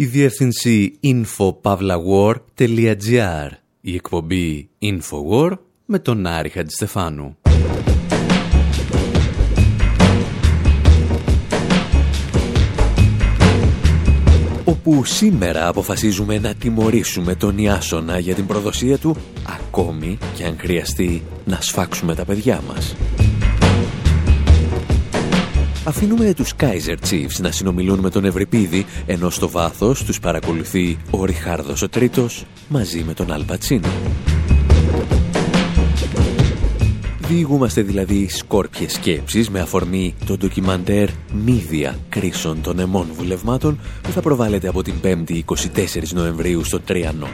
η διεύθυνση infopavlawar.gr, η εκπομπή Infowar με τον Άρη Χατζηστεφάνου. όπου σήμερα αποφασίζουμε να τιμωρήσουμε τον Ιάσονα για την προδοσία του, ακόμη και αν χρειαστεί να σφάξουμε τα παιδιά μας. Αφήνουμε τους Kaiser Chiefs να συνομιλούν με τον Ευρυπίδη, ενώ στο βάθος τους παρακολουθεί ο Ριχάρδος ο Τρίτος μαζί με τον Αλπατσίνο. Διηγούμαστε δηλαδή σκόρπιες σκέψεις με αφορμή το ντοκιμαντέρ «Μύδια κρίσεων των εμών βουλευμάτων» που θα προβάλλεται από την 5η 24 Νοεμβρίου στο Τριανό.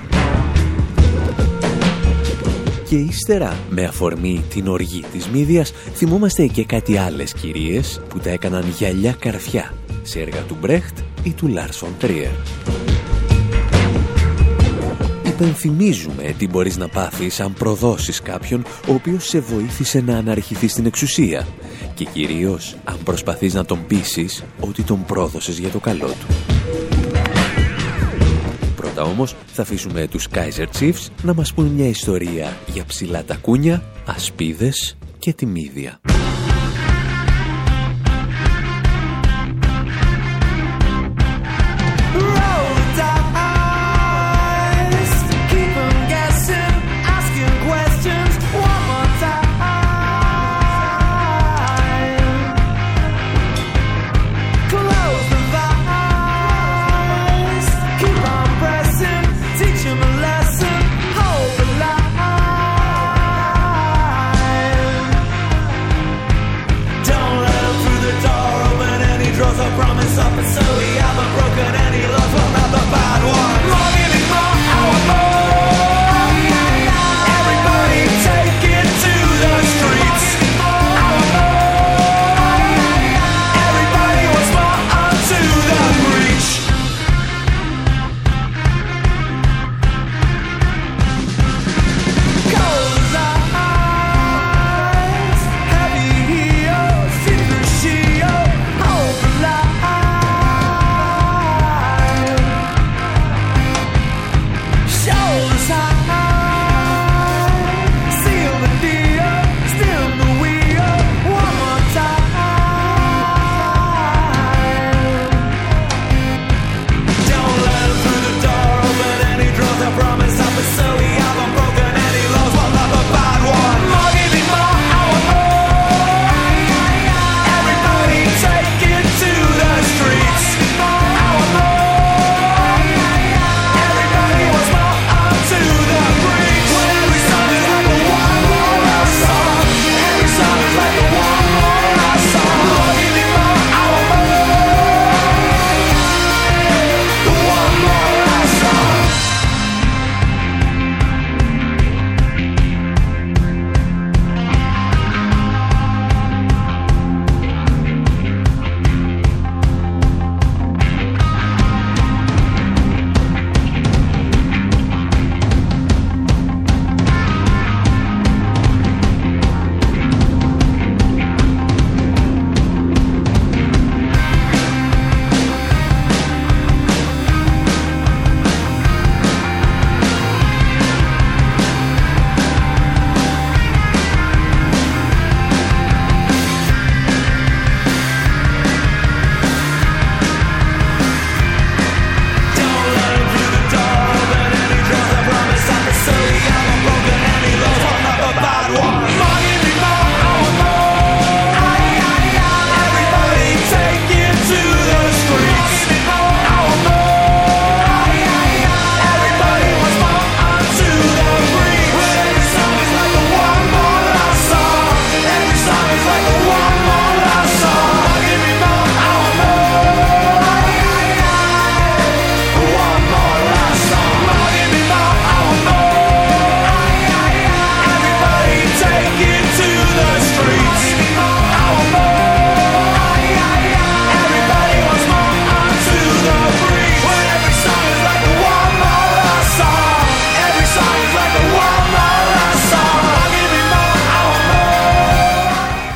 Και ύστερα, με αφορμή την οργή της Μύδιας, θυμόμαστε και κάτι άλλες κυρίες που τα έκαναν γυαλιά καρφιά σε έργα του Μπρέχτ ή του Λάρσον Τρίερ υπενθυμίζουμε τι μπορείς να πάθεις αν προδώσεις κάποιον ο οποίος σε βοήθησε να αναρχηθεί στην εξουσία και κυρίως αν προσπαθείς να τον πείσεις ότι τον πρόδωσες για το καλό του. Πρώτα όμως θα αφήσουμε τους Kaiser Chiefs να μας πούν μια ιστορία για ψηλά τακούνια, ασπίδες και τιμίδια.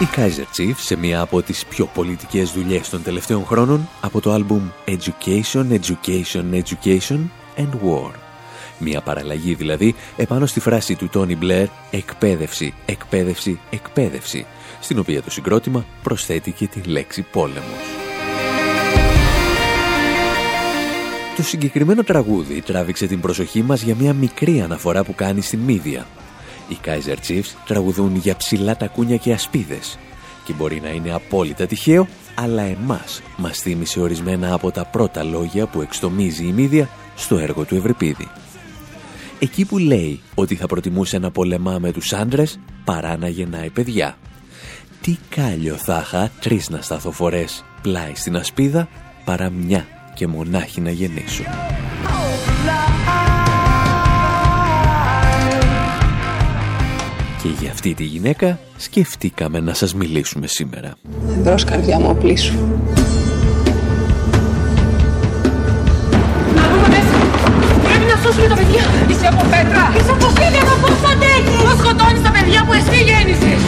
Η Kaiser Chiefs σε μία από τις πιο πολιτικές δουλειές των τελευταίων χρόνων από το άλμπουμ Education, Education, Education and War. Μία παραλλαγή δηλαδή επάνω στη φράση του Τόνι Μπλερ «Εκπαίδευση, εκπαίδευση, εκπαίδευση» στην οποία το συγκρότημα προσθέτει και τη λέξη πόλεμος. Το συγκεκριμένο τραγούδι τράβηξε την προσοχή μας για μια μικρή αναφορά που κάνει στην μύδια. Οι Kaiser Chiefs τραγουδούν για ψηλά τακούνια και ασπίδες και μπορεί να είναι απόλυτα τυχαίο, αλλά εμάς μας θύμισε ορισμένα από τα πρώτα λόγια που εξτομίζει η μύδια στο έργο του Ευρυπίδη. Εκεί που λέει ότι θα προτιμούσε να πολεμά με τους άντρες παρά να γεννάει παιδιά. Τι κάλιο θα είχα τρεις να σταθώ φορές πλάι στην ασπίδα παρά μια και μονάχη να γεννήσω. Και για αυτή τη γυναίκα σκεφτήκαμε να σας μιλήσουμε σήμερα. Δρός καρδιά μου οπλίσου. Πρέπει να σώσουμε τα παιδιά. Είσαι από πέτρα. Είσαι από σίδερα. Πώς αντέχεις. Πώς σκοτώνεις τα παιδιά που εσύ γέννησες.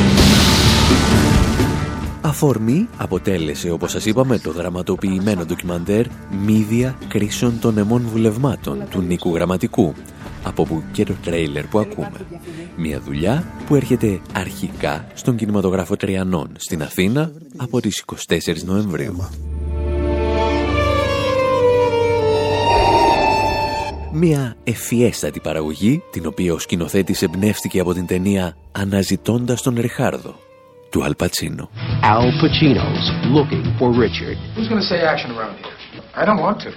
Αφορμή αποτέλεσε, όπως σας είπαμε, το δραματοποιημένο ντοκιμαντέρ «Μύδια κρίσεων των εμών βουλευμάτων» του Νίκου Γραμματικού, από που και το τρέιλερ που ακούμε. Μια δουλειά που έρχεται αρχικά στον κινηματογράφο Τριανών στην Αθήνα από τις 24 Νοεμβρίου. Μια ευφιέστατη παραγωγή, την οποία ο σκηνοθέτης εμπνεύστηκε από την ταινία «Αναζητώντας τον Ριχάρδο» του Αλπατσίνο. Al Pacino's looking for Richard. Who's going to say action around here? I don't want to.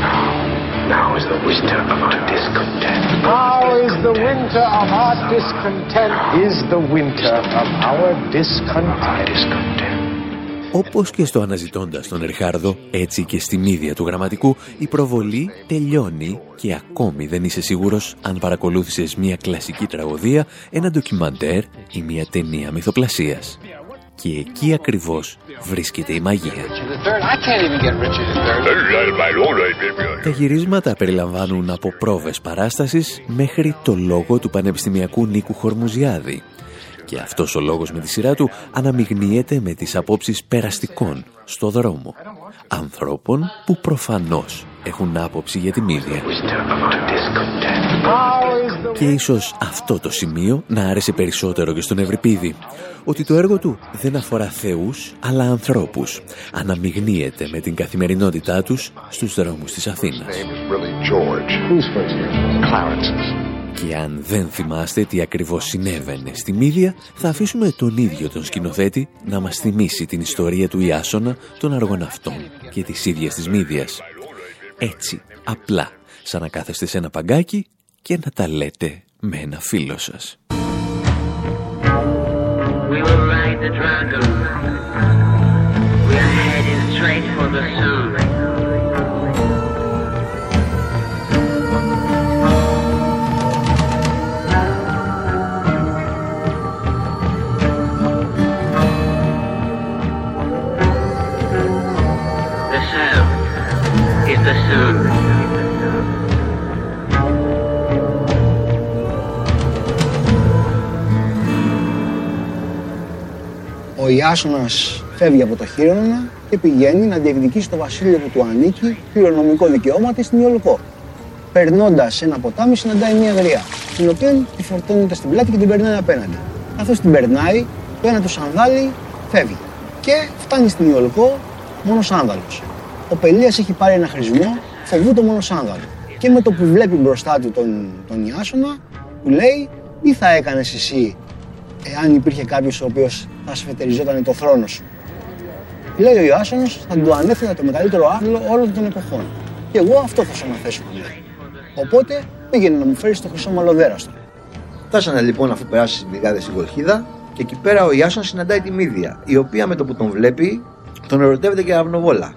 Now is the winter of our discontent. Now is the winter of our discontent. Is the winter of our discontent. Discontent. Όπως και στο αναζητώντας τον Ριχάρδο, έτσι και στη μύδια του γραμματικού, η προβολή τελειώνει και ακόμη δεν είσαι σίγουρος αν παρακολούθησες μια κλασική τραγωδία, ένα ντοκιμαντέρ ή μια ταινία μυθοπλασίας. Και εκεί ακριβώς βρίσκεται η μαγεία. Τα γυρίσματα περιλαμβάνουν από πρόβες παράστασης μέχρι το λόγο του Πανεπιστημιακού Νίκου Χορμουζιάδη, και αυτός ο λόγος με τη σειρά του αναμειγνύεται με τις απόψεις περαστικών στο δρόμο. Ανθρώπων που προφανώς έχουν άποψη για τη μύδια. Και ίσως αυτό το σημείο να άρεσε περισσότερο και στον Ευρυπίδη. Ότι το έργο του δεν αφορά θεούς, αλλά ανθρώπους. Αναμειγνύεται με την καθημερινότητά τους στους δρόμους της Αθήνας. Και αν δεν θυμάστε τι ακριβώς συνέβαινε στη Μύδια, θα αφήσουμε τον ίδιο τον σκηνοθέτη να μας θυμίσει την ιστορία του Ιάσονα, των αργοναυτών και της ίδιας της Μύδιας. Έτσι, απλά, σαν να κάθεστε σε ένα παγκάκι και να τα λέτε με ένα φίλο σας. The dragon. We are heading straight for the sun. Ιάσονας φεύγει από το Χείρονα και πηγαίνει να διεκδικήσει το βασίλειο που του ανήκει κληρονομικό δικαιώμα της στην Ιολκό. Περνώντας ένα ποτάμι, συναντάει μια γριά, την οποία τη φορτώνεται στην πλάτη και την περνάει απέναντι. Καθώ την περνάει, το ένα του σανδάλι φεύγει. Και φτάνει στην Ιολκό μόνος σάνδαλος. Ο Πελίας έχει πάρει ένα χρησμό, φοβούται μόνος σάνδαλο. Και με το που βλέπει μπροστά του τον, τον Ιάσονα, του λέει: Τι θα έκανες εσύ εάν υπήρχε κάποιος ο οποίος θα σφετεριζόταν το θρόνος σου. Λέει ο Ιάσονα, θα του ανέφερα το μεγαλύτερο άθλο όλων των εποχών. Και εγώ αυτό θα σου αναθέσω, του λέει. Οπότε πήγαινε να μου φέρεις το χρυσό μαλλοδέραστο. Φτάσανε λοιπόν αφού περάσει τι μπριγάδε στην Κολχίδα και εκεί πέρα ο Ιάσον συναντάει τη Μύδια, η οποία με το που τον βλέπει τον ερωτεύεται και αυνοβόλα.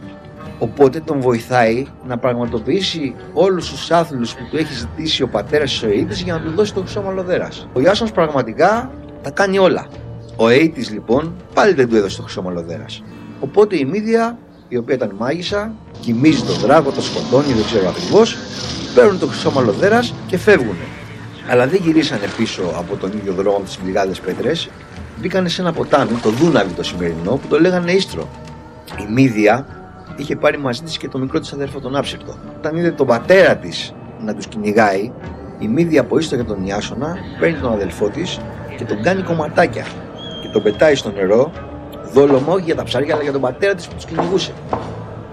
Οπότε τον βοηθάει να πραγματοποιήσει όλους τους άθλους που του έχει ζητήσει ο πατέρας της Οεήτη για να του δώσει το χρυσό μαλλοδέρα. Ο Ιάσον πραγματικά τα κάνει όλα. Ο Αίτης λοιπόν πάλι δεν του έδωσε το χρυσό μαλλοδέρας. Οπότε η Μύδια, η οποία ήταν μάγισσα, κοιμίζει τον δράκο, το σκοτώνει, δεν ξέρω ακριβώς, παίρνουν το χρυσό μαλλοδέρας και φεύγουν. Αλλά δεν γυρίσανε πίσω από τον ίδιο δρόμο από τις πληγάδες πέτρες, μπήκανε σε ένα ποτάμι, το Δούναβι το σημερινό, που το λέγανε Ίστρο. Η Μύδια είχε πάρει μαζί της και το μικρό της αδέρφο τον Άψυρτο. Όταν είδε τον πατέρα της να τους κυνηγάει, η Μύδια από ίστο για τον Ιάσονα παίρνει τον αδελφό της και τον κάνει κομματάκια και τον πετάει στο νερό, δόλωμα όχι για τα ψάρια αλλά για τον πατέρα της που τους κυνηγούσε.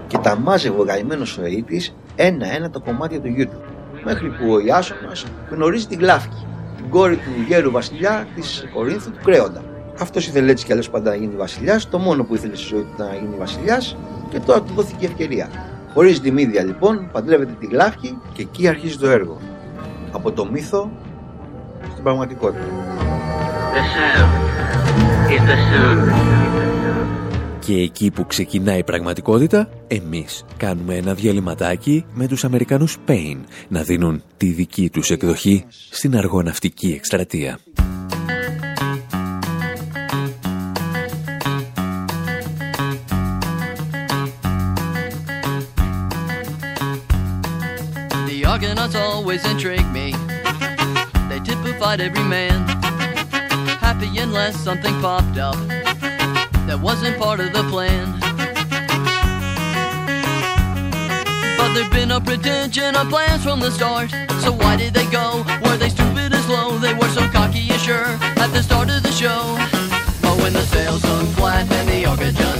Και τα μάζευε ο γαϊμένος ο τη ένα-ένα τα κομμάτια του γιού του. Μέχρι που ο Ιάσονα γνωρίζει την Γλάφκη, την κόρη του γέρου βασιλιά της Κορίνθου του Κρέοντα. Αυτός ήθελε έτσι κι αλλιώς πάντα να γίνει βασιλιάς. Το μόνο που ήθελε στη ζωή του ήταν να γίνει βασιλιάς και τώρα του δόθηκε ευκαιρία. Χωρίς τη μύδια λοιπόν, παντρεύεται τη Γλάφκη και εκεί αρχίζει το έργο. Από το μύθο στην πραγματικότητα. Και εκεί που ξεκινάει η πραγματικότητα, εμείς κάνουμε ένα διαλυματάκι με τους Αμερικανούς Pain να δίνουν τη δική τους εκδοχή στην αργοναυτική εκστρατεία. The Argonauts always intrigue me. They typified every man. Happy unless something popped up that wasn't part of the plan. But there'd been no pretension of plans from the start. So why did they go? Were they stupid and slow? They were so cocky and sure at the start of the show. But when the sails hung flat and the Argo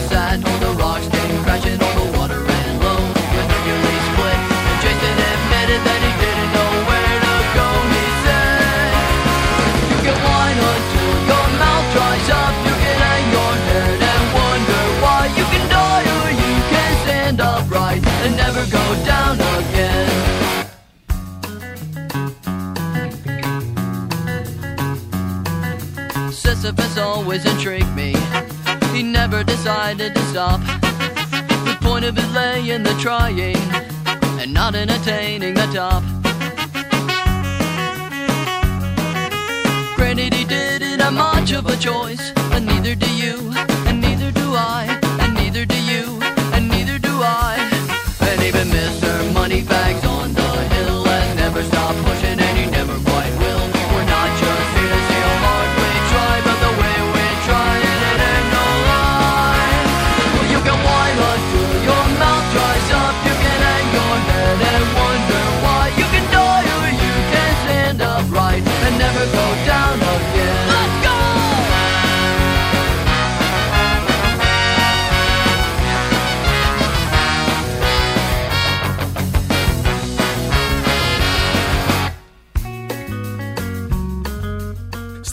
always intrigued me. He never decided to stop. The point of it lay in the trying and not in attaining the top. Granted, he didn't have much of a choice, and neither do you, and neither do I, and neither do you, and neither do I. And even Mr. Moneybags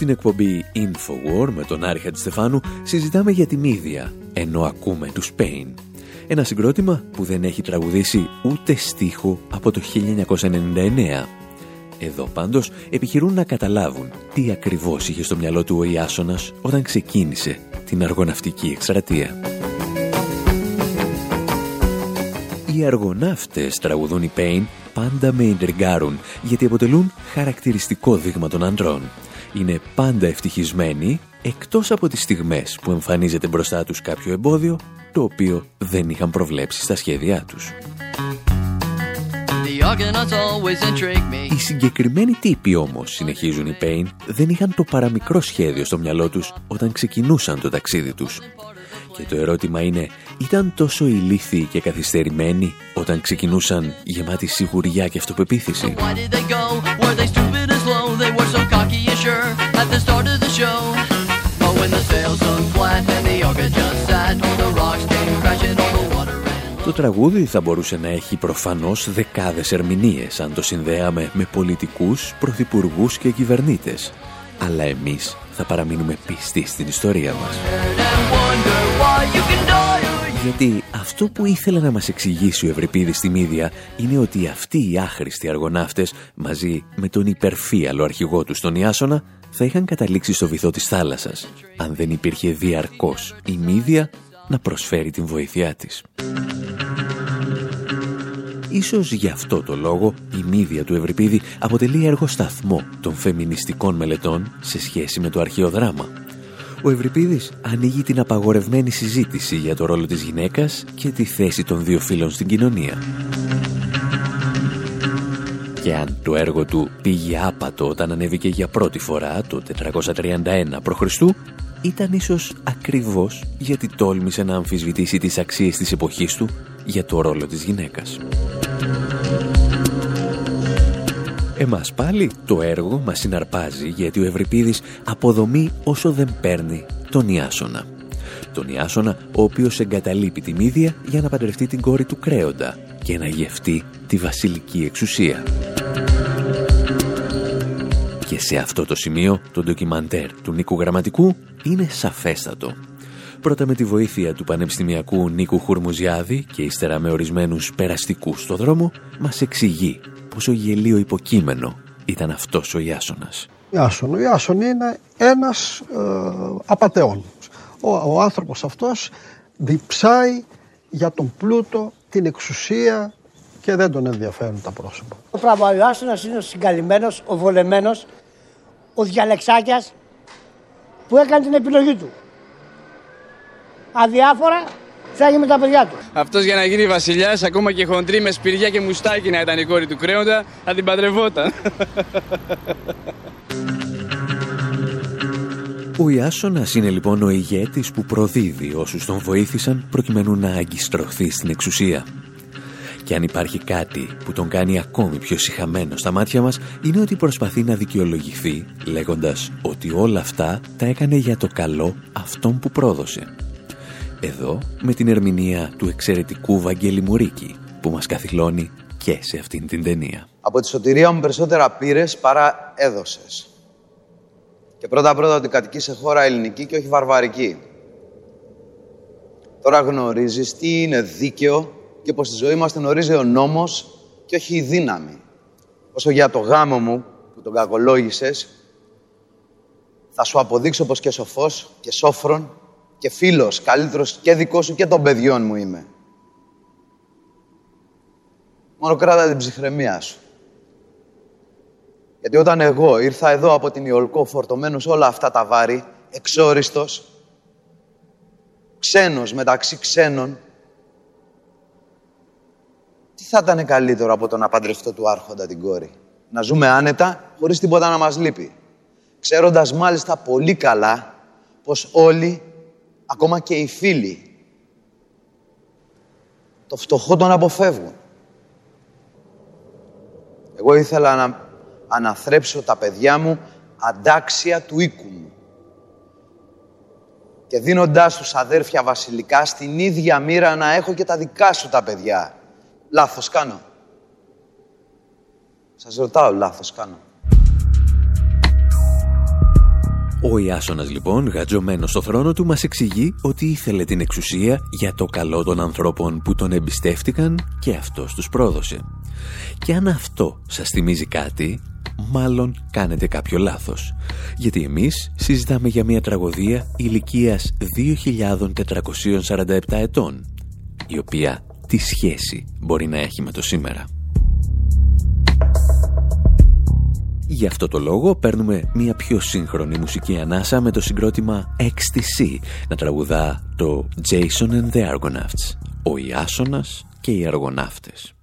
Στην εκπομπή Infowar με τον Άρη Χατζηστεφάνου συζητάμε για τη μύδια, ενώ ακούμε τους Pain. Ένα συγκρότημα που δεν έχει τραγουδήσει ούτε στίχο από το 1999. Εδώ πάντως επιχειρούν να καταλάβουν τι ακριβώς είχε στο μυαλό του ο Ιάσονας όταν ξεκίνησε την αργοναυτική εκστρατεία. Οι αργοναύτες τραγουδούν οι Pain πάντα με ιντριγκάρουν γιατί αποτελούν χαρακτηριστικό δείγμα των αντρών. Είναι πάντα ευτυχισμένοι εκτός από τις στιγμές που εμφανίζεται μπροστά τους κάποιο εμπόδιο το οποίο δεν είχαν προβλέψει στα σχέδιά τους. The Argonauts always intrigue me. Οι συγκεκριμένοι τύποι όμως, συνεχίζουν οι Pain, δεν είχαν το παραμικρό σχέδιο στο μυαλό τους όταν ξεκινούσαν το ταξίδι τους. Και το ερώτημα είναι, ήταν τόσο ηλίθιοι και καθυστερημένοι όταν ξεκινούσαν γεμάτοι σιγουριά και αυτοπεποίθηση; Why did they go? Were they stupid and slow? They were so cocky and sure at the start of the show. But when the sails hung flat and the Argo just sat, all the rocks came crashing, all the water ran. Το τραγούδι θα μπορούσε να έχει προφανώς δεκάδες ερμηνείες αν το συνδέαμε με πολιτικούς, πρωθυπουργούς και κυβερνήτες. Αλλά εμείς θα παραμείνουμε πιστοί στην ιστορία μας. Γιατί αυτό που ήθελε να μας εξηγήσει ο Ευρυπίδης στη Μύδια είναι ότι αυτοί οι άχρηστοι αργοναύτες μαζί με τον υπερφύαλο αρχηγό τους τον Ιάσονα θα είχαν καταλήξει στο βυθό της θάλασσας αν δεν υπήρχε διαρκώς η Μύδια να προσφέρει την βοήθειά της. Ίσως γι' αυτό το λόγο η μύδια του Ευρυπίδη αποτελεί έργο σταθμό των φεμινιστικών μελετών σε σχέση με το αρχαίο δράμα. Ο Ευρυπίδης ανοίγει την απαγορευμένη συζήτηση για το ρόλο της γυναίκας και τη θέση των δύο φίλων στην κοινωνία. Και αν το έργο του πήγε άπατο όταν ανέβηκε για πρώτη φορά το 431 π.Χ., ήταν ίσως ακριβώς γιατί τόλμησε να αμφισβητήσει τις αξίες της εποχής του για το ρόλο της γυναίκας. Εμάς πάλι το έργο μας συναρπάζει γιατί ο Ευρυπίδης αποδομεί όσο δεν παίρνει τον Ιάσονα. Τον Ιάσονα ο οποίος εγκαταλείπει τη Μύδια για να παντρευτεί την κόρη του Κρέοντα και να γευτεί τη βασιλική εξουσία. Και σε αυτό το σημείο το ντοκιμαντέρ του Νίκου Γραμματικού είναι σαφέστατο. Πρώτα με τη βοήθεια του πανεπιστημιακού Νίκου Χουρμουζιάδη και ύστερα με ορισμένους περαστικούς στο δρόμο μας εξηγεί πόσο γελίο υποκείμενο ήταν αυτός ο Ιάσονας. Ιάσον. Ο Ιάσον είναι ένας ε, απατεών. Ο, ο άνθρωπος αυτός διψάει για τον πλούτο, την εξουσία και δεν τον ενδιαφέρουν τα πρόσωπα. Ο πράγμα ο Ιάσονας είναι ο συγκαλυμμένος, ο βολεμένος, ο διαλεξάκιας που έκανε την επιλογή του. Αδιάφορα θα με τα παιδιά τους. Αυτός για να γίνει βασιλιάς, ακόμα και χοντρή με σπηριά και μουστάκι να ήταν η κόρη του κρέοντα, θα την παντρευόταν. Ο Ιάσονας είναι λοιπόν ο ηγέτης που προδίδει όσους τον βοήθησαν προκειμένου να αγκιστρωθεί στην εξουσία. Και αν υπάρχει κάτι που τον κάνει ακόμη πιο συχαμένο στα μάτια μας είναι ότι προσπαθεί να δικαιολογηθεί λέγοντας ότι όλα αυτά τα έκανε για το καλό αυτόν που πρόδωσε. Εδώ με την ερμηνεία του εξαιρετικού Βαγγέλη Μουρίκη που μας καθυλώνει και σε αυτήν την ταινία. Από τη σωτηρία μου περισσότερα πήρες παρά έδωσες. Και πρώτα πρώτα ότι κατοικείς σε χώρα ελληνική και όχι βαρβαρική. Τώρα γνωρίζεις τι είναι δίκαιο και πως στη ζωή μας την ορίζει ο νόμος και όχι η δύναμη. Όσο για το γάμο μου που τον κακολόγησες, θα σου αποδείξω πως και σοφός και σόφρον και φίλος καλύτερος και δικός σου και των παιδιών μου είμαι. Μόνο κράτα την ψυχραιμία σου. Γιατί όταν εγώ ήρθα εδώ από την Ιολκό φορτωμένος όλα αυτά τα βάρη, εξόριστος, ξένος μεταξύ ξένων, τι θα ήταν καλύτερο από το να παντρευτώ του άρχοντα την κόρη; Να ζούμε άνετα, χωρίς τίποτα να μας λείπει. Ξέροντας μάλιστα πολύ καλά πως όλοι, ακόμα και οι φίλοι, το φτωχό τον αποφεύγουν. Εγώ ήθελα να αναθρέψω τα παιδιά μου αντάξια του οίκου μου. Και δίνοντάς τους αδέρφια βασιλικά στην ίδια μοίρα να έχω και τα δικά σου τα παιδιά. Λάθος κάνω. Σας ρωτάω, λάθος κάνω. Ο Ιάσονας λοιπόν, γατζωμένος στο θρόνο του, μας εξηγεί ότι ήθελε την εξουσία για το καλό των ανθρώπων που τον εμπιστεύτηκαν και αυτός τους πρόδωσε. Και αν αυτό σας θυμίζει κάτι, μάλλον κάνετε κάποιο λάθος. Γιατί εμείς συζητάμε για μια τραγωδία ηλικίας 2.447 ετών, η οποία τι σχέση μπορεί να έχει με το σήμερα. Γι' αυτό το λόγο παίρνουμε μια πιο σύγχρονη μουσική ανάσα με το συγκρότημα XTC να τραγουδά το Jason and the Argonauts, ο Ιάσονας και οι Αργοναύτες.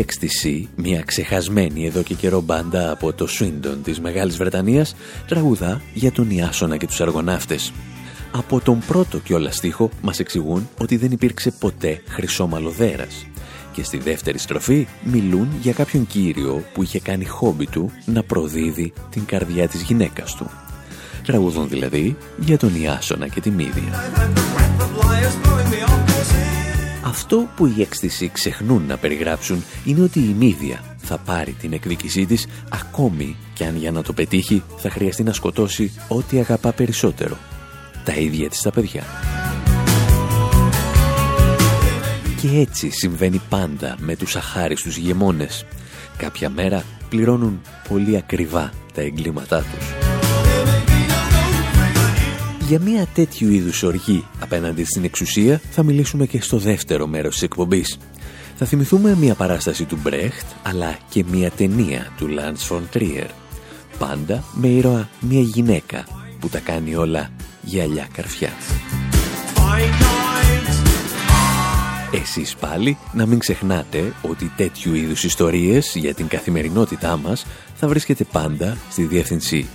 Η XTC, μια ξεχασμένη εδώ και καιρό μπάντα από το Swindon της Μεγάλης Βρετανίας, τραγουδά για τον Ιάσονα και τους αργοναύτες. Από τον πρώτο κιόλας στίχο μας εξηγούν ότι δεν υπήρξε ποτέ χρυσόμαλο δέρας. Και στη δεύτερη στροφή μιλούν για κάποιον κύριο που είχε κάνει χόμπι του να προδίδει την καρδιά της γυναίκας του. Τραγουδούν δηλαδή για τον Ιάσονα και τη Μύδια. Αυτό που οι έκστηση ξεχνούν να περιγράψουν είναι ότι η Μύδια θα πάρει την εκδίκησή της ακόμη και αν για να το πετύχει θα χρειαστεί να σκοτώσει ό,τι αγαπά περισσότερο. Τα ίδια της τα παιδιά. Και έτσι συμβαίνει πάντα με τους αχάριστους γεμόνες. Κάποια μέρα πληρώνουν πολύ ακριβά τα εγκλήματά τους. Για μια τέτοιου είδους οργή απέναντι στην εξουσία θα μιλήσουμε και στο δεύτερο μέρος της εκπομπής. Θα θυμηθούμε μια παράσταση του Μπρέχτ αλλά και μια ταινία του Λάντς Φον Τρίερ. Πάντα με ήρωα μια γυναίκα που τα κάνει όλα γυαλιά καρφιά. Εσείς πάλι να μην ξεχνάτε ότι τέτοιου είδους ιστορίες για την καθημερινότητά μας θα βρίσκετε πάντα στη διεύθυνση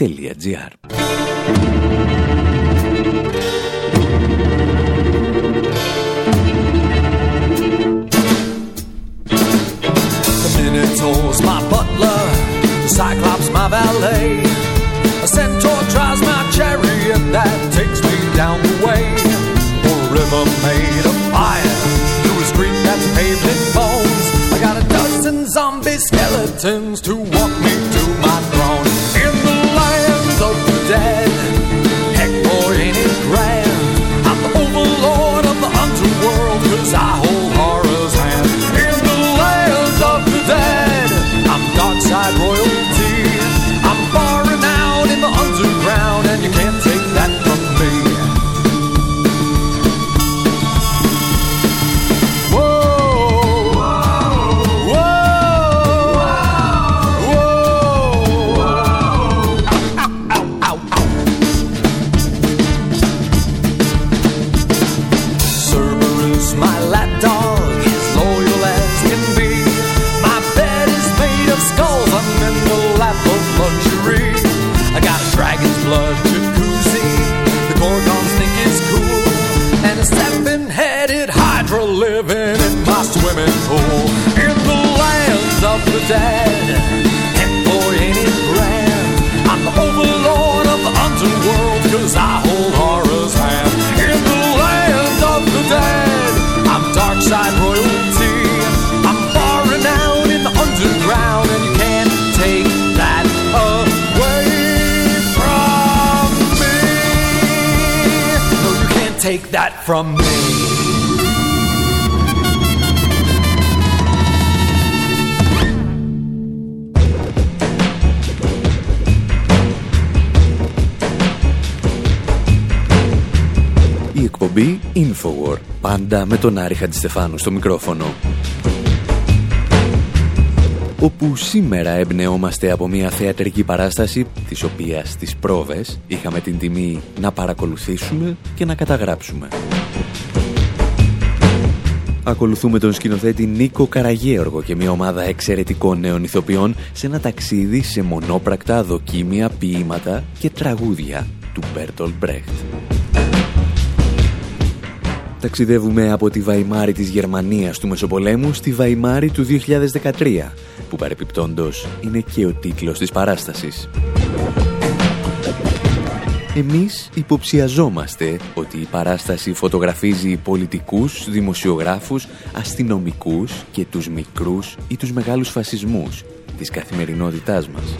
info.pavlawar.gr Minotaur's my butler, the Cyclops my valet. A centaur drives my chariot that takes me down the way. A river made of fire, through a street that's paved in bones. I got a dozen zombie skeletons to heck boy ain't it grand. I'm the overlord of the underworld, cause I hold horror's hand. In the land of the dead, I'm dark side royalty. I'm far renowned in the underground, and you can't take that away from me. No, you can't take that from me. Infowar, πάντα με τον Άρη Χατζηστεφάνου στο μικρόφωνο. Όπου σήμερα εμπνεόμαστε από μια θεατρική παράσταση, της οποίας στις πρόβες είχαμε την τιμή να παρακολουθήσουμε και να καταγράψουμε. Ακολουθούμε τον σκηνοθέτη Νίκο Καραγέωργο και μια ομάδα εξαιρετικών νέων ηθοποιών σε ένα ταξίδι σε μονόπρακτα δοκίμια, ποίηματα και τραγούδια του Μπέρτολ Μπρέχτ. Ταξιδεύουμε από τη Βαϊμάρη της Γερμανίας του Μεσοπολέμου στη Βαϊμάρη του 2013, που παρεπιπτόντος είναι και ο τίτλος της παράστασης. Εμείς υποψιαζόμαστε ότι η παράσταση φωτογραφίζει πολιτικούς, δημοσιογράφους, αστυνομικούς και τους μικρούς ή τους μεγάλους φασισμούς της καθημερινότητάς μας.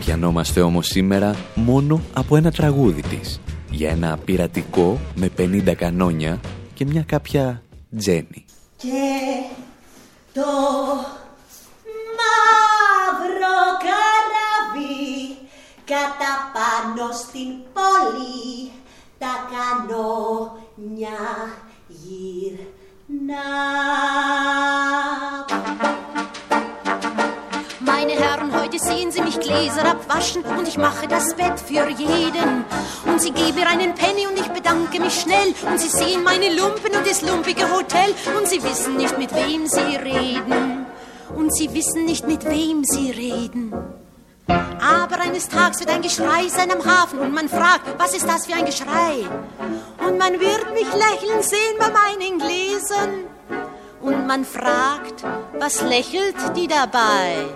Πιανόμαστε όμως σήμερα μόνο από ένα τραγούδι της, για ένα πειρατικό με 50 κανόνια και μια κάποια τζένι. Και το μαύρο καράβι κατά πάνω στην πόλη τα κανόνια γυρνά. Meine Herren, heute sehen Sie mich Gläser abwaschen und ich mache das Bett für jeden. Und Sie geben mir einen Penny und ich bedanke mich schnell. Und Sie sehen meine Lumpen und das lumpige Hotel und Sie wissen nicht, mit wem Sie reden. Und Sie wissen nicht, mit wem Sie reden. Aber eines Tages wird ein Geschrei sein am Hafen und man fragt, was ist das für ein Geschrei? Und man wird mich lächeln sehen bei meinen Gläsern. Und man fragt, was lächelt die dabei?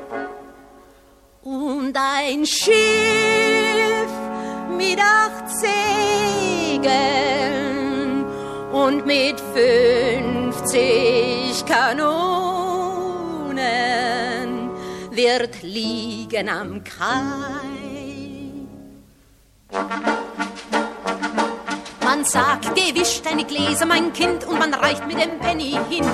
Und ein Schiff mit acht Segeln und mit 50 Kanonen wird liegen am Kai. Man sagt, gewisch deine Gläser, mein Kind, und man reicht mit dem Penny hin.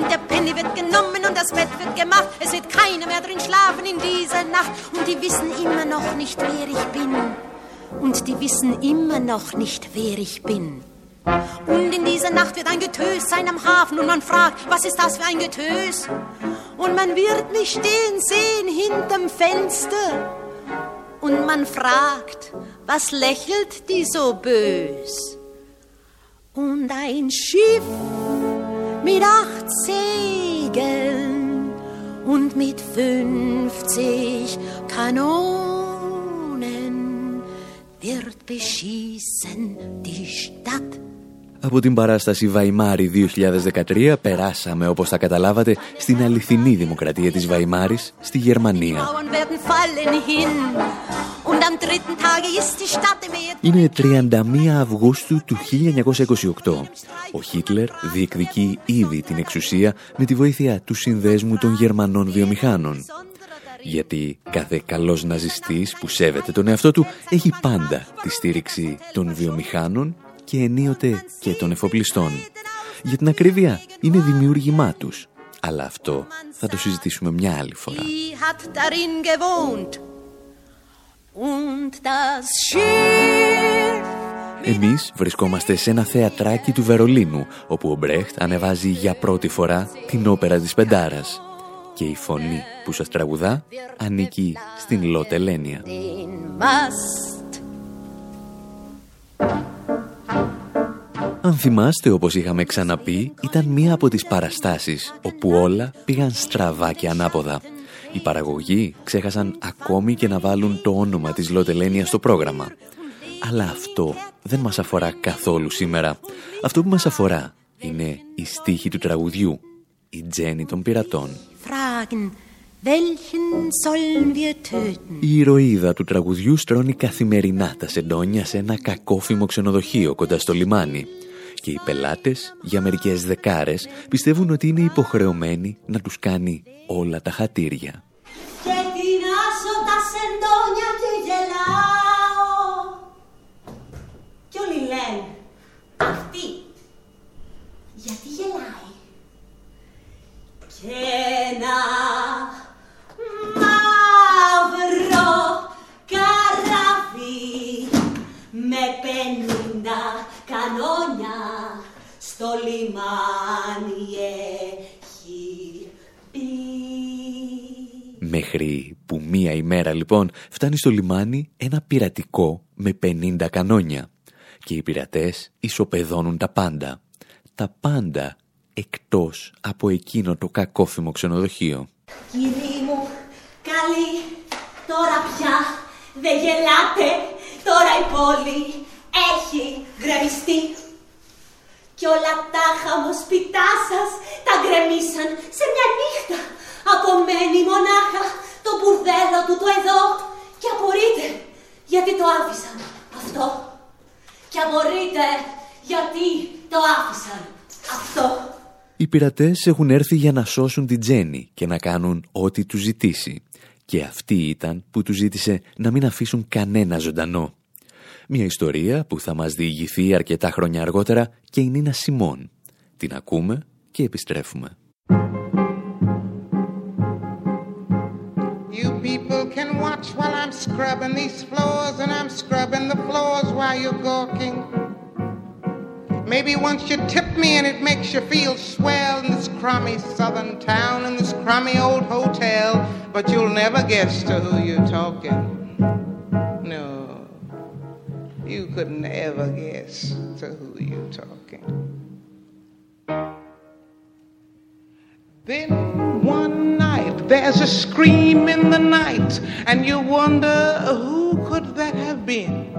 Und der Penny wird genommen und das Bett wird gemacht. Es wird keiner mehr drin schlafen in dieser Nacht. Und die wissen immer noch nicht, wer ich bin. Und die wissen immer noch nicht, wer ich bin. Und in dieser Nacht wird ein Getös sein am Hafen und man fragt, was ist das für ein Getös? Und man wird mich stehen sehen hinterm Fenster. Und man fragt, was lächelt die so bös? Und ein Schiff mit acht Segeln und mit 50 Kanonen wird beschießen die Stadt. Από την παράσταση Βαϊμάρη 2013 περάσαμε, όπως θα καταλάβατε, στην αληθινή δημοκρατία της Βαϊμάρης, στη Γερμανία. Mauern werden fallen hin. Und am dritten Tage ist die Stadt im Erd. Είναι 31 Αυγούστου του 1928. Ο Χίτλερ διεκδικεί ήδη την εξουσία με τη βοήθεια του συνδέσμου των Γερμανών βιομηχάνων. Γιατί κάθε καλός ναζιστής που σέβεται τον εαυτό του έχει πάντα τη στήριξη των βιομηχάνων και ενίοτε και των εφοπλιστών. Για την ακρίβεια είναι δημιούργημά τους. Αλλά αυτό θα το συζητήσουμε μια άλλη φορά. Εμείς βρισκόμαστε σε ένα θεατράκι του Βερολίνου, όπου ο Μπρέχτ ανεβάζει για πρώτη φορά την όπερα της Πεντάρας. Και η φωνή που σας τραγουδά ανήκει στην Λότε Λένια. den Mast. Αν θυμάστε, όπως είχαμε ξαναπεί, ήταν μία από τις παραστάσεις όπου όλα πήγαν στραβά και ανάποδα. Οι παραγωγοί ξέχασαν ακόμη και να βάλουν το όνομα της Λοτελένια στο πρόγραμμα. Αλλά αυτό δεν μας αφορά καθόλου σήμερα. Αυτό που μας αφορά είναι η στίχη του τραγουδιού, η Τζέννη των πειρατών. Fragen, welchen sollen wir töten? Η ηρωίδα του τραγουδιού στρώνει καθημερινά τα σεντόνια σε ένα κακόφημο ξενοδοχείο κοντά στο λιμάνι. Και οι πελάτες, για μερικές δεκάρες, πιστεύουν ότι είναι υποχρεωμένοι να τους κάνει όλα τα χατήρια. Και τεινάσω τα σεντόνια και γελάω. Κι όλοι λένε, αυτή, γιατί γελάει; Και ένα Μέχρι που μία ημέρα λοιπόν φτάνει στο λιμάνι ένα πειρατικό με 50 κανόνια. Και οι πειρατές ισοπεδώνουν τα πάντα. Τα πάντα εκτός από εκείνο το κακόφημο ξενοδοχείο. Κύριοι μου, καλή, τώρα πια δεν γελάτε, τώρα η πόλη έχει γκρεμιστεί. Κι όλα τα χαμοσπιτά σας τα γκρεμίσαν σε μια νύχτα. Απομένει μονάχα το μπουρδέλο του το εδώ. Και απορείτε γιατί το άφησαν αυτό. Και απορείτε γιατί το άφησαν αυτό. Οι πειρατές έχουν έρθει για να σώσουν την Τζέννη και να κάνουν ό,τι τους ζητήσει. Και αυτή ήταν που τους ζήτησε να μην αφήσουν κανένα ζωντανό. Μια ιστορία που θα μας διηγηθεί αρκετά χρόνια αργότερα και η Νίνα Σιμών. Την ακούμε και επιστρέφουμε. You people can watch while I'm scrubbing these floors, and I'm scrubbing the floors while you're gawking. Maybe once you tip me and it makes you feel swell in this crummy southern town, in this crummy old hotel, but you'll never guess to who you're talking. You could never guess to who you're talking. Then one night there's a scream in the night, and you wonder who could that have been?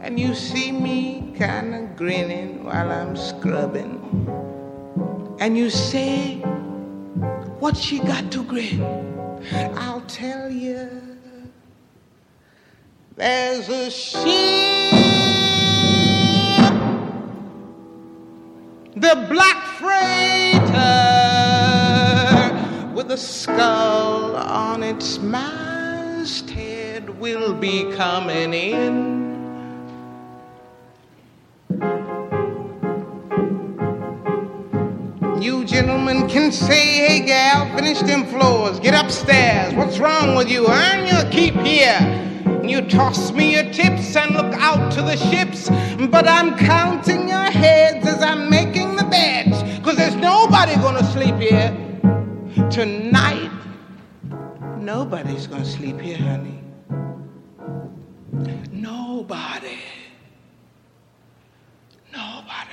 And you see me kind of grinning while I'm scrubbing, and you say, What she got to grin? I'll tell you. There's a ship, the black freighter with a skull on its masthead will be coming in. You gentlemen can say, hey gal, finish them floors, get upstairs. What's wrong with you? Earn your keep here. You toss me your tips and look out to the ships, but I'm counting your heads as I'm making the beds, cause there's nobody gonna sleep here. Tonight, nobody's gonna sleep here, honey. Nobody. Nobody.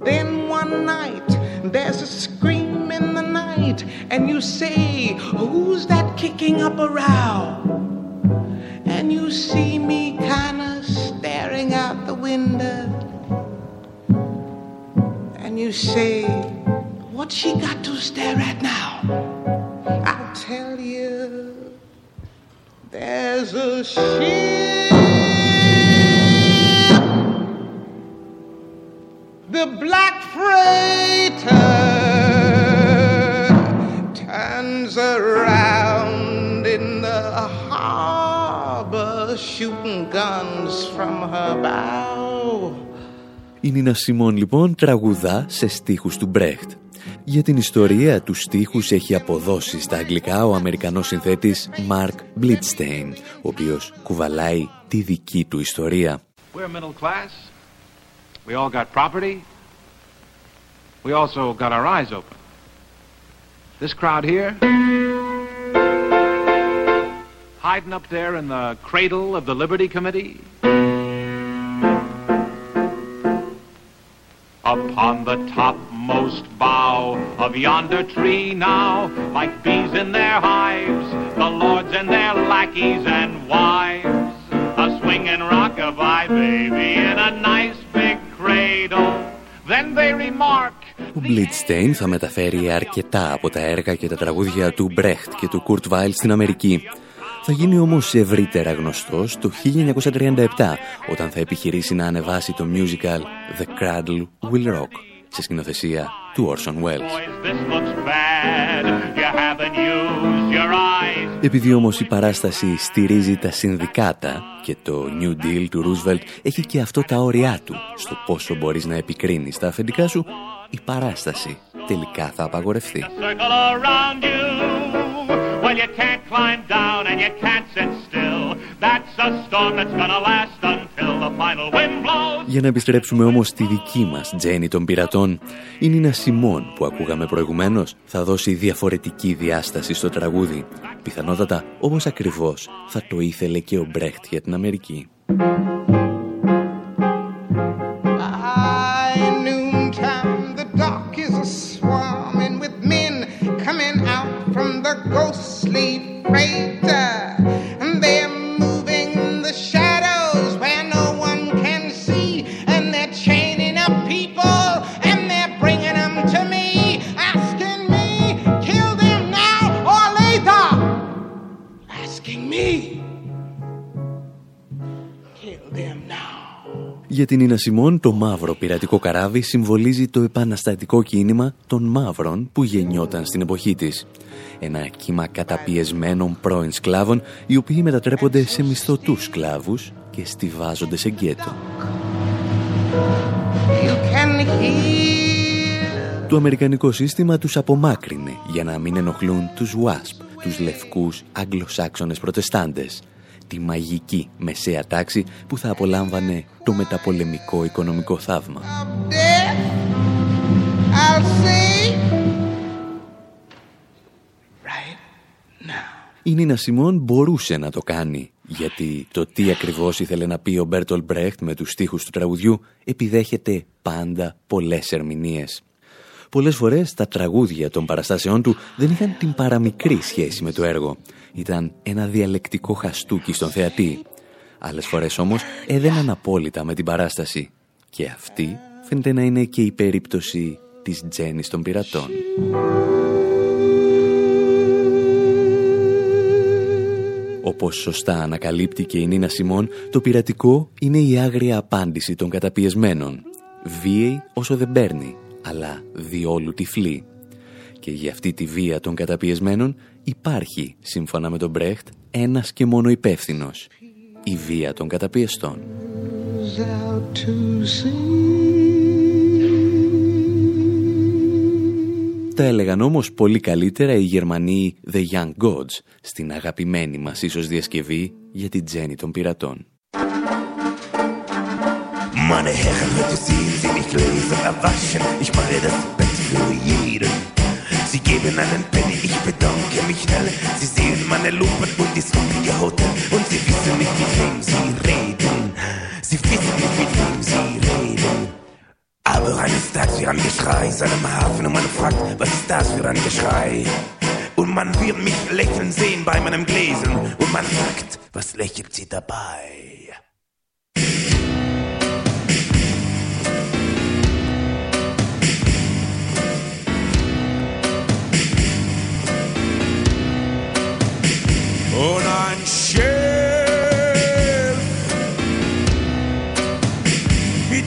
Then one night, there's a scream you say, Who's that kicking up a row? And you see me kind of staring out the window, and you say, What's she got to stare at now? I'll tell you, there's a ship. The black freighter guns from her bow. Η Νίνα Σιμών λοιπόν τραγουδά σε στίχους του Μπρέχτ. Για την ιστορία τους στίχους έχει αποδώσει στα αγγλικά ο Αμερικανός συνθέτης Mark Blitstein, ο οποίος κουβαλάει τη δική του ιστορία. We're middle class. We all got property. We also got our eyes open. This crowd here, hiding up there in the cradle of the Liberty Committee. Upon the topmost bough of yonder tree now, like bees in their hives, the lords and their lackeys and wives, a swinging rockabye baby in a nice big cradle. Then they remark, Ο Blitstein θα μεταφέρει αρκετά από τα έργα και τα τραγούδια του Brecht και του Kurt Weill στην Αμερική. Θα γίνει όμως ευρύτερα γνωστός το 1937 όταν θα επιχειρήσει να ανεβάσει το musical The Cradle Will Rock σε σκηνοθεσία του Orson Welles. this looks bad. You haven't used your eyes. Επειδή όμως η παράσταση στηρίζει τα συνδικάτα και το New Deal του Roosevelt έχει και αυτό τα όρια του στο πόσο μπορείς να επικρίνεις τα αφεντικά σου, η παράσταση τελικά θα απαγορευτεί. Circle around you. Well, you can't climb down and you can't sit still. That's a storm that's gonna last until the final wind blows. Για να επιστρέψουμε όμως στη δική μας Τζέννη των πειρατών, η Νίνα Σιμών που ακούγαμε προηγουμένως θα δώσει διαφορετική διάσταση στο τραγούδι. Πιθανότατα όμως ακριβώς θα το ήθελε και ο Μπρέχτ για την Αμερική. praise. Για την Ίνα Σιμών, το μαύρο πειρατικό καράβι συμβολίζει το επαναστατικό κίνημα των μαύρων που γεννιόταν στην εποχή της. Ένα κύμα καταπιεσμένων πρώην σκλάβων, οι οποίοι μετατρέπονται σε μισθωτούς σκλάβους και στηβάζονται σε γκέτο. You can hear. Το αμερικανικό σύστημα τους απομάκρυνε για να μην ενοχλούν τους WASP, τους λευκούς Αγγλοσάξονες προτεστάντες, τη μαγική μεσαία τάξη που θα απολάμβανε το μεταπολεμικό οικονομικό θαύμα. death, I'll say, Η Νίνα Σιμών μπορούσε να το κάνει Γιατί το τι ακριβώς ήθελε να πει ο Μπέρτολ Μπρέχτ με τους στίχους του τραγουδιού επιδέχεται πάντα πολλές ερμηνείες. Πολλές φορές τα τραγούδια των παραστάσεών του δεν είχαν την παραμικρή σχέση με το έργο. Ήταν ένα διαλεκτικό χαστούκι στον θεατή. Άλλες φορές όμως έδαιναν απόλυτα με την παράσταση. Και αυτή φαίνεται να είναι και η περίπτωση της Τζέννης των πειρατών. Όπως σωστά ανακαλύπτει και η Νίνα Σιμών, το πειρατικό είναι η άγρια απάντηση των καταπιεσμένων. Βίαιη όσο δεν παίρνει, αλλά διόλου τυφλή. Και για αυτή τη βία των καταπιεσμένων υπάρχει, σύμφωνα με τον Μπρέχτ, ένας και μόνο υπεύθυνος. Η βία των καταπιεστών. Τα έλεγαν όμως πολύ καλύτερα οι Γερμανοί The Young Gods στην αγαπημένη μας ίσως διασκευή για την Τζέννη των πειρατών. Meine Herren, heute sehen Sie mich lesen, erwaschen. Ich mache das Bett für jeden. Geben einen Penny, ich bedanke mich schnell. Sie sehen meine Lumpen und die sumpige Hotel. Und Sie wissen nicht, mit wem Sie reden. Sie wissen nicht, mit wem Sie reden. Aber eines Tages wir ein Geschrei seinem Hafen und man fragt, was ist das für ein Geschrei? Und man wird mich lächeln sehen bei meinem Gläsen. Und man fragt, was lächelt sie dabei? Und ein Schiff mit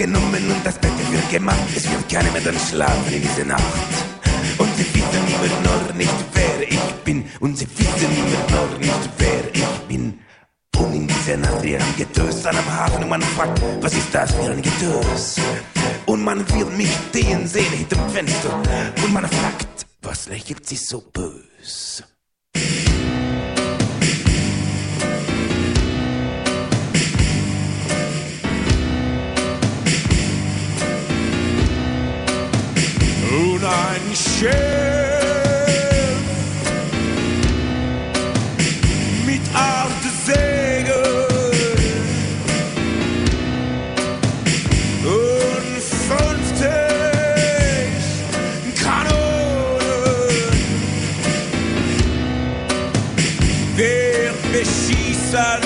genommen und das Bett wird gemacht. Es wird keiner mehr dann schlafen in dieser Nacht. Und sie wissen niemand noch nicht, wer ich bin. Und sie wissen niemand noch nicht, wer ich bin. Und in dieser Nacht wir ein Getös an einem Hafen und man fragt, was ist das für ein Getös? Und man wird mich stehen sehen hinterm Fenster. Und man fragt, was lächelt sie so bös? Ein mit acht Segeln und fünfzig Kanonen wir beschießen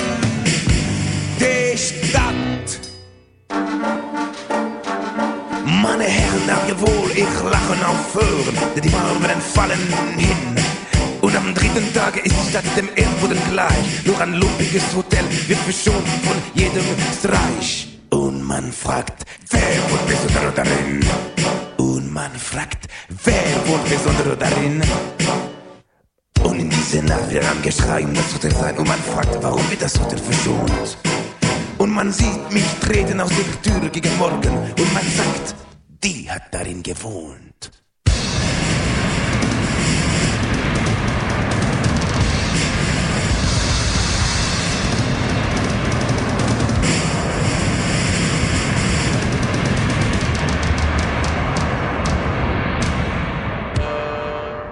die Stadt. Meine Herren, jawohl, ich lache aufhören, denn die werden fallen hin. Und am dritten Tage ist die Stadt dem Erdboden gleich. Nur ein lumpiges Hotel wird verschont von jedem Streich. Und man fragt, wer wohnt besonders darin? Und man fragt, wer wohnt besonders darin? Und in dieser Nacht wird ein Geschrei um das Hotel sein. Und man fragt, warum wird das Hotel verschont? Und man sieht mich treten aus der Tür gegen Morgen. Und man sagt, die hat darin gewohnt.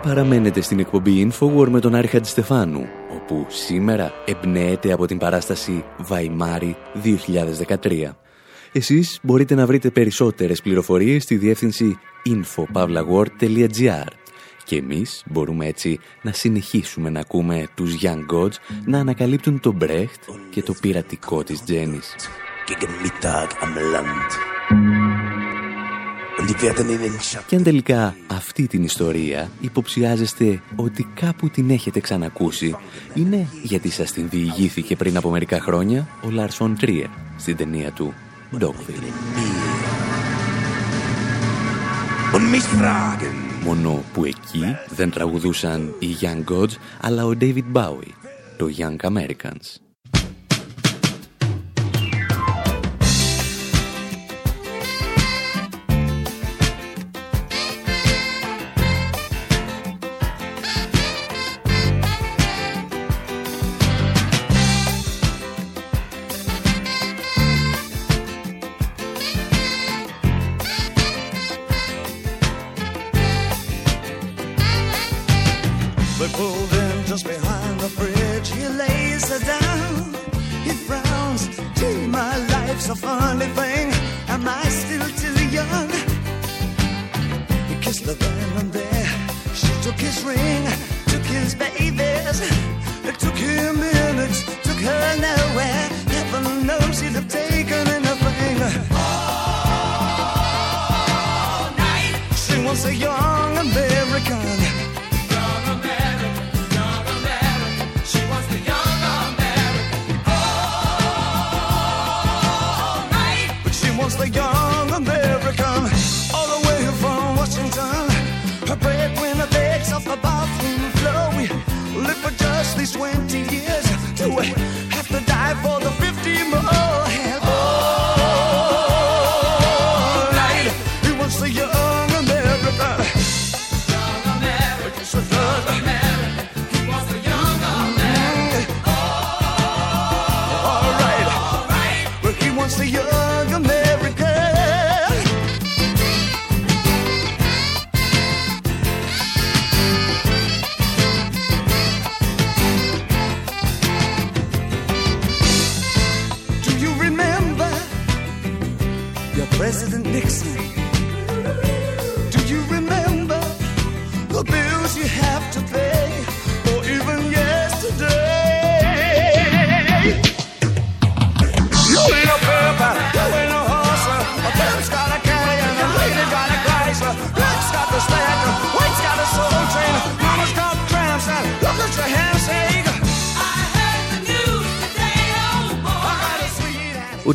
Παραμένετε στην εκπομπή Infowar με τον Άρη Χατζηστεφάνου, όπου σήμερα εμπνέεται από την παράσταση Βαϊμάρι 2013. Εσείς μπορείτε να βρείτε περισσότερες πληροφορίες στη διεύθυνση infopavlagor.gr και εμείς μπορούμε έτσι να συνεχίσουμε να ακούμε τους Young Gods να ανακαλύπτουν τον Brecht και το πειρατικό της Τζέννης. Gegen Mittag am Land. Und die werden in den Schatten. Και αν τελικά αυτή την ιστορία υποψιάζεστε ότι κάπου την έχετε ξανακούσει, είναι γιατί σας την διηγήθηκε πριν από μερικά χρόνια ο Λάρσον Τρίερ στην ταινία του Dogville. Und mich fragen. Μόνο που εκεί δεν τραγουδούσαν οι Young Gods, αλλά ο David Bowie. το Young Americans. conseguió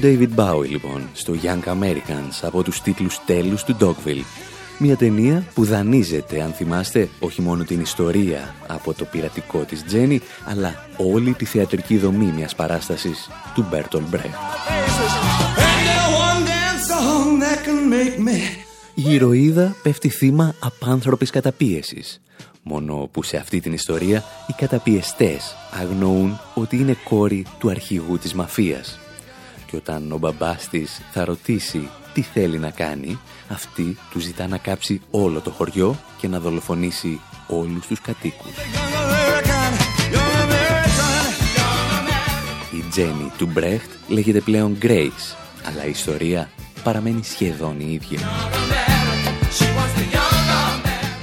David Bowie λοιπόν στο Young Americans από τους τίτλους τέλους του Dogville. Μια ταινία που δανείζεται, αν θυμάστε, όχι μόνο την ιστορία από το πειρατικό της Τζένι, αλλά όλη τη θεατρική δομή μιας παράστασης του Μπέρτολ Brecht. And the one dance song that can make me Η ηρωίδα πέφτει θύμα απάνθρωπης καταπίεσης. Μόνο που σε αυτή την ιστορία οι καταπιεστές αγνοούν ότι είναι κόρη του αρχηγού της μαφίας. Και όταν ο μπαμπάς της θα ρωτήσει τι θέλει να κάνει, αυτή του ζητά να κάψει όλο το χωριό και να δολοφονήσει όλους τους κατοίκους. Η Τζένι του Μπρέχτ λέγεται πλέον Grace, αλλά η ιστορία παραμένει σχεδόν η ίδια.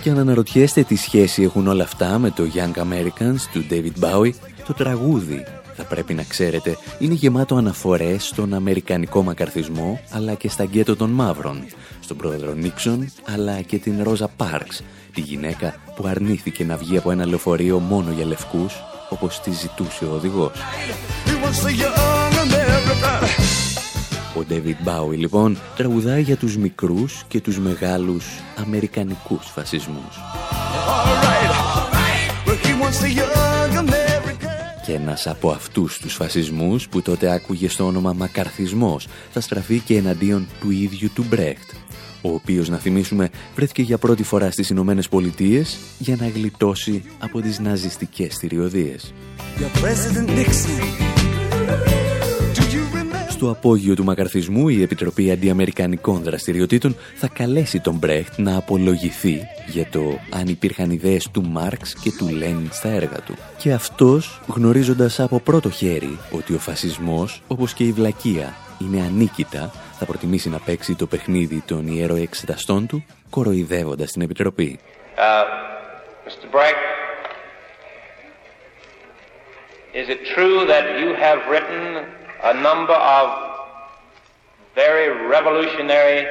Και αν αναρωτιέστε τι σχέση έχουν όλα αυτά με το Young Americans του David Bowie, το τραγούδι, θα πρέπει να ξέρετε, είναι γεμάτο αναφορές στον αμερικανικό μακαρθισμό, αλλά και στα γκέτο των μαύρων, στον πρόεδρο Νίξον, αλλά και την Ρόζα Πάρξ, τη γυναίκα που αρνήθηκε να βγει από ένα λεωφορείο μόνο για λευκούς, όπως τη ζητούσε ο οδηγός. He wants the young American. Ο David Bowie λοιπόν τραγουδάει για τους μικρούς και τους μεγάλους αμερικανικούς φασισμούς. Well, he wants the young American. Και ένας από αυτούς τους φασισμούς που τότε άκουγε στο όνομα Μακαρθισμός θα στραφεί και εναντίον του ίδιου του Μπρέχτ ο οποίος να θυμίσουμε βρέθηκε για πρώτη φορά στις Ηνωμένες Πολιτείες για να γλιτώσει από τις ναζιστικές θηριωδίες. Your President Nixon. Στο απόγειο του μακαρθισμού η Επιτροπή Αντιαμερικανικών Δραστηριοτήτων θα καλέσει τον Μπρέχτ να απολογηθεί για το αν υπήρχαν ιδέες του Μάρξ και του Λένιν στα έργα του. Και αυτός, γνωρίζοντας από πρώτο χέρι ότι ο φασισμός, όπως και η βλακεία, είναι ανίκητα, θα προτιμήσει να παίξει το παιχνίδι των ιεροεξεταστών του, κοροϊδεύοντας την Επιτροπή. Uh, Mr. Bragg, is it true that you have written a number of very revolutionary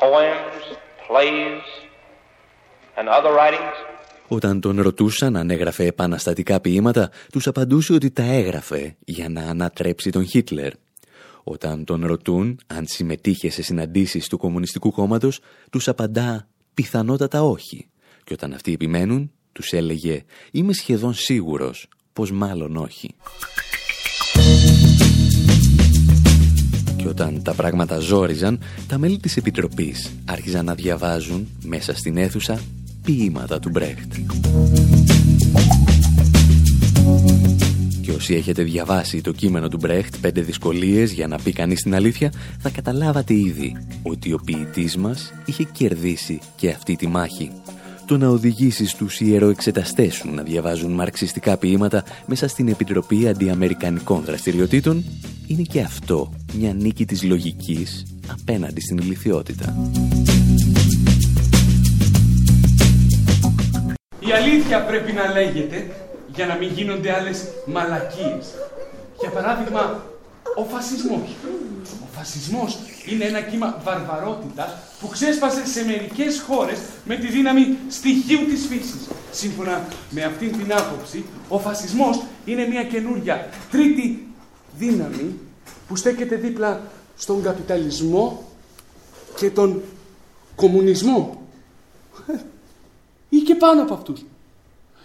poems, plays, and other writings? Όταν τον ρωτούσαν αν έγραφε επαναστατικά ποίηματα, τους απαντούσε ότι τα έγραφε για να ανατρέψει τον Χίτλερ. Όταν τον ρωτούν αν συμμετείχε σε συναντήσεις του Κομμουνιστικού Κόμματος, τους απαντά πιθανότατα όχι. Και όταν αυτοί επιμένουν, τους έλεγε «Είμαι σχεδόν σίγουρος πως μάλλον όχι. Και όταν τα πράγματα ζόριζαν, τα μέλη της Επιτροπής άρχιζαν να διαβάζουν μέσα στην αίθουσα ποίηματα του Μπρέχτ. Και όσοι έχετε διαβάσει το κείμενο του Μπρέχτ «Πέντε δυσκολίες για να πει κανείς την αλήθεια» θα καταλάβατε ήδη ότι ο ποιητής μας είχε κερδίσει και αυτή τη μάχη. Το να οδηγήσει τους ιεροεξεταστές σου να διαβάζουν μαρξιστικά ποίηματα μέσα στην Επιτροπή Αντιαμερικανικών Δραστηριοτήτων είναι και αυτό μια νίκη της λογικής απέναντι στην ηλικιότητα. Η αλήθεια πρέπει να λέγεται για να μην γίνονται άλλες μαλακίες. Για παράδειγμα, ο φασισμός. Ο φασισμός είναι ένα κύμα βαρβαρότητας που ξέσπασε σε μερικές χώρες με τη δύναμη στοιχείου της φύσης. Σύμφωνα με αυτήν την άποψη, ο φασισμός είναι μια καινούρια τρίτη δύναμη που στέκεται δίπλα στον καπιταλισμό και τον κομμουνισμό. Ή και πάνω από αυτούς.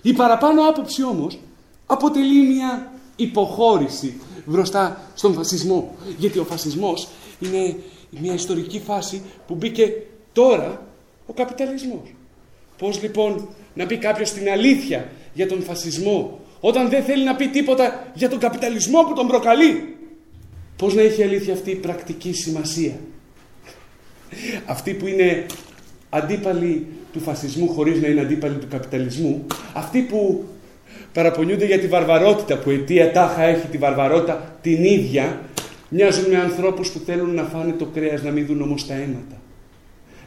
Η παραπάνω άποψη όμως αποτελεί μια υποχώρηση μπροστά στον φασισμό. Γιατί ο φασισμός είναι μια ιστορική φάση που μπήκε τώρα ο καπιταλισμός. Πώς λοιπόν να πει κάποιος την αλήθεια για τον φασισμό όταν δεν θέλει να πει τίποτα για τον καπιταλισμό που τον προκαλεί. Πώς να έχει αλήθεια αυτή η πρακτική σημασία. Αυτοί που είναι αντίπαλοι του φασισμού χωρίς να είναι αντίπαλοι του καπιταλισμού, αυτοί που παραπονιούνται για τη βαρβαρότητα που αιτία τάχα έχει τη βαρβαρότητα την ίδια, μοιάζουν με ανθρώπους που θέλουν να φάνε το κρέας, να μην δουν όμως τα αίματα.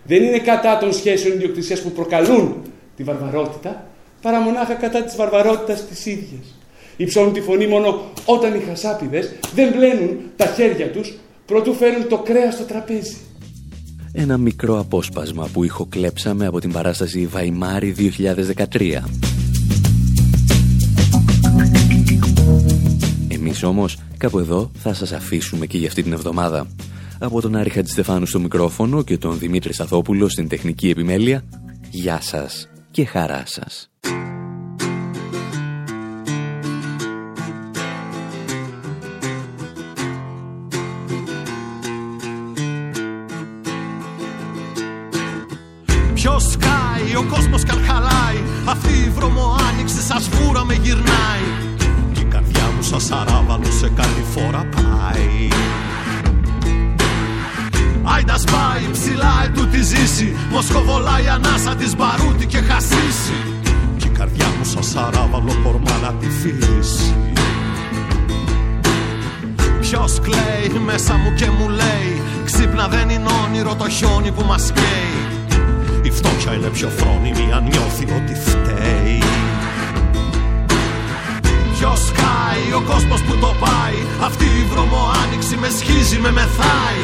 Δεν είναι κατά των σχέσεων ιδιοκτησίας που προκαλούν τη βαρβαρότητα, παρά μονάχα κατά της βαρβαρότητας της ίδιας. Υψώνουν τη φωνή μόνο όταν οι χασάπιδες δεν μπλένουν τα χέρια τους προτού φέρουν το κρέας στο τραπέζι. Ένα μικρό απόσπασμα που ηχοκλέψαμε από την παράσταση Βαϊμάρη 2013. Εμείς όμως κάπου εδώ θα σας αφήσουμε και για αυτή την εβδομάδα. Από τον Άρη Χατζηστεφάνου στο μικρόφωνο και τον Δημήτρη Σταθόπουλο στην τεχνική επιμέλεια, γεια σας και χαρά σας. Ποιος σκάει, ο κόσμος καλχαλάει Αυτή η βρωμοάνοιξη σας φούρα με γυρνάει σαν σαράβαλο σε κάτι φορά πάει. Άιντα σπάει ψηλά ετούτη ζήσει. Μοσκοβολάει ανάσα της μπαρούτι και χασίσει. Κι η καρδιά μου σαν σαράβαλο κορμά να τη φύσει Ποιος κλαίει μέσα μου και μου λέει Ξύπνα δεν είναι όνειρο το χιόνι που μας καίει. Η φτώχεια είναι πιο φρόνιμη αν νιώθει ότι φταίει Ποιος κάει, ο κόσμος που το πάει. Αυτή η βρωμοάνοιξη με σχίζει, με μεθάει.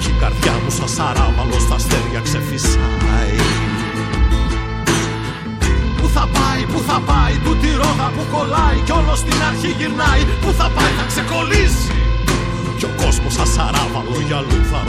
Κι η καρδιά μου σαν σαράβαλος στα αστέρια ξεφυσάει. Πού θα πάει, πού θα πάει, τούτη ρόδα που κολλάει. Κι όλος στην αρχή γυρνάει, πού θα πάει θα ξεκολλήσει. Κι ο κόσμος σαν σαράβαλο για αλλού θα